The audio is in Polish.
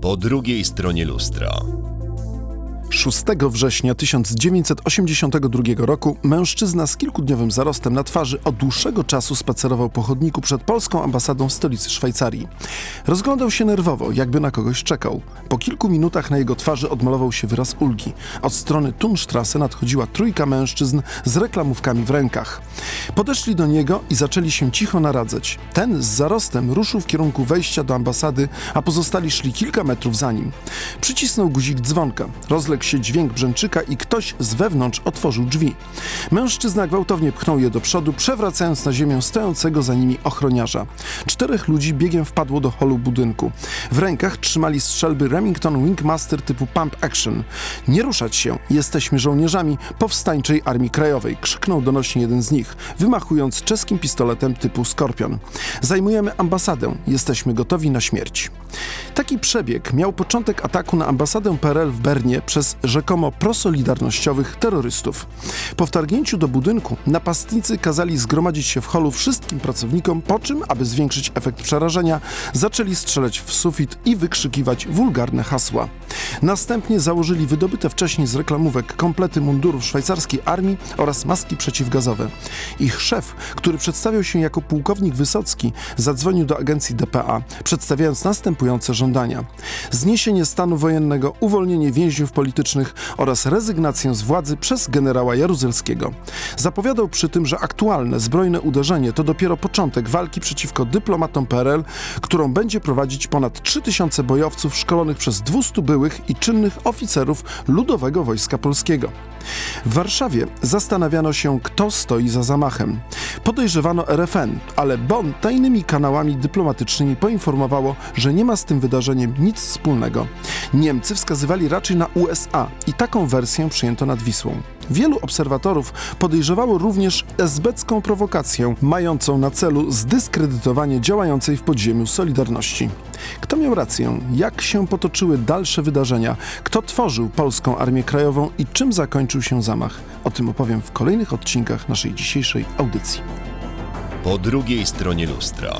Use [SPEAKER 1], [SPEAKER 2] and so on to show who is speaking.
[SPEAKER 1] Po drugiej stronie lustra.
[SPEAKER 2] 6 września 1982 roku mężczyzna z kilkudniowym zarostem na twarzy od dłuższego czasu spacerował po chodniku przed polską ambasadą w stolicy Szwajcarii. Rozglądał się nerwowo, jakby na kogoś czekał. Po kilku minutach na jego twarzy odmalował się wyraz ulgi. Od strony Tunstrasse nadchodziła trójka mężczyzn z reklamówkami w rękach. Podeszli do niego i zaczęli się cicho naradzać. Ten z zarostem ruszył w kierunku wejścia do ambasady, a pozostali szli kilka metrów za nim. Przycisnął guzik dzwonka. Rozległ się dźwięk brzęczyka i ktoś z wewnątrz otworzył drzwi. Mężczyzna gwałtownie pchnął je do przodu, przewracając na ziemię stojącego za nimi ochroniarza. Czterech ludzi biegiem wpadło do holu budynku. W rękach trzymali strzelby Remington Wingmaster typu Pump Action. Nie ruszać się, jesteśmy żołnierzami powstańczej Armii Krajowej, krzyknął donośnie jeden z nich, wymachując czeskim pistoletem typu Skorpion. Zajmujemy ambasadę, jesteśmy gotowi na śmierć. Taki przebieg miał początek ataku na ambasadę PRL w Bernie przez rzekomo prosolidarnościowych terrorystów. Po wtargnięciu do budynku napastnicy kazali zgromadzić się w holu wszystkim pracownikom, po czym, aby zwiększyć efekt przerażenia, zaczęli strzelać w sufit i wykrzykiwać wulgarne hasła. Następnie założyli wydobyte wcześniej z reklamówek komplety mundurów szwajcarskiej armii oraz maski przeciwgazowe. Ich szef, który przedstawiał się jako pułkownik Wysocki, zadzwonił do agencji DPA, przedstawiając następujące żądania: zniesienie stanu wojennego, uwolnienie więźniów politycznych oraz rezygnację z władzy przez generała Jaruzelskiego. Zapowiadał przy tym, że aktualne zbrojne uderzenie to dopiero początek walki przeciwko dyplomatom PRL, którą będzie prowadzić ponad 3000 bojowców szkolonych przez 200 byłych i czynnych oficerów Ludowego Wojska Polskiego. W Warszawie zastanawiano się, kto stoi za zamachem. Podejrzewano RFN, ale Bonn tajnymi kanałami dyplomatycznymi poinformowało, że nie ma z tym wydarzeniem nic wspólnego. Niemcy wskazywali raczej na USA i taką wersję przyjęto nad Wisłą. Wielu obserwatorów podejrzewało również esbecką prowokację, mającą na celu zdyskredytowanie działającej w podziemiu Solidarności. Kto miał rację? Jak się potoczyły dalsze wydarzenia? Kto tworzył Polską Armię Krajową i czym zakończył się zamach? O tym opowiem w kolejnych odcinkach naszej dzisiejszej audycji.
[SPEAKER 1] Po drugiej stronie lustra.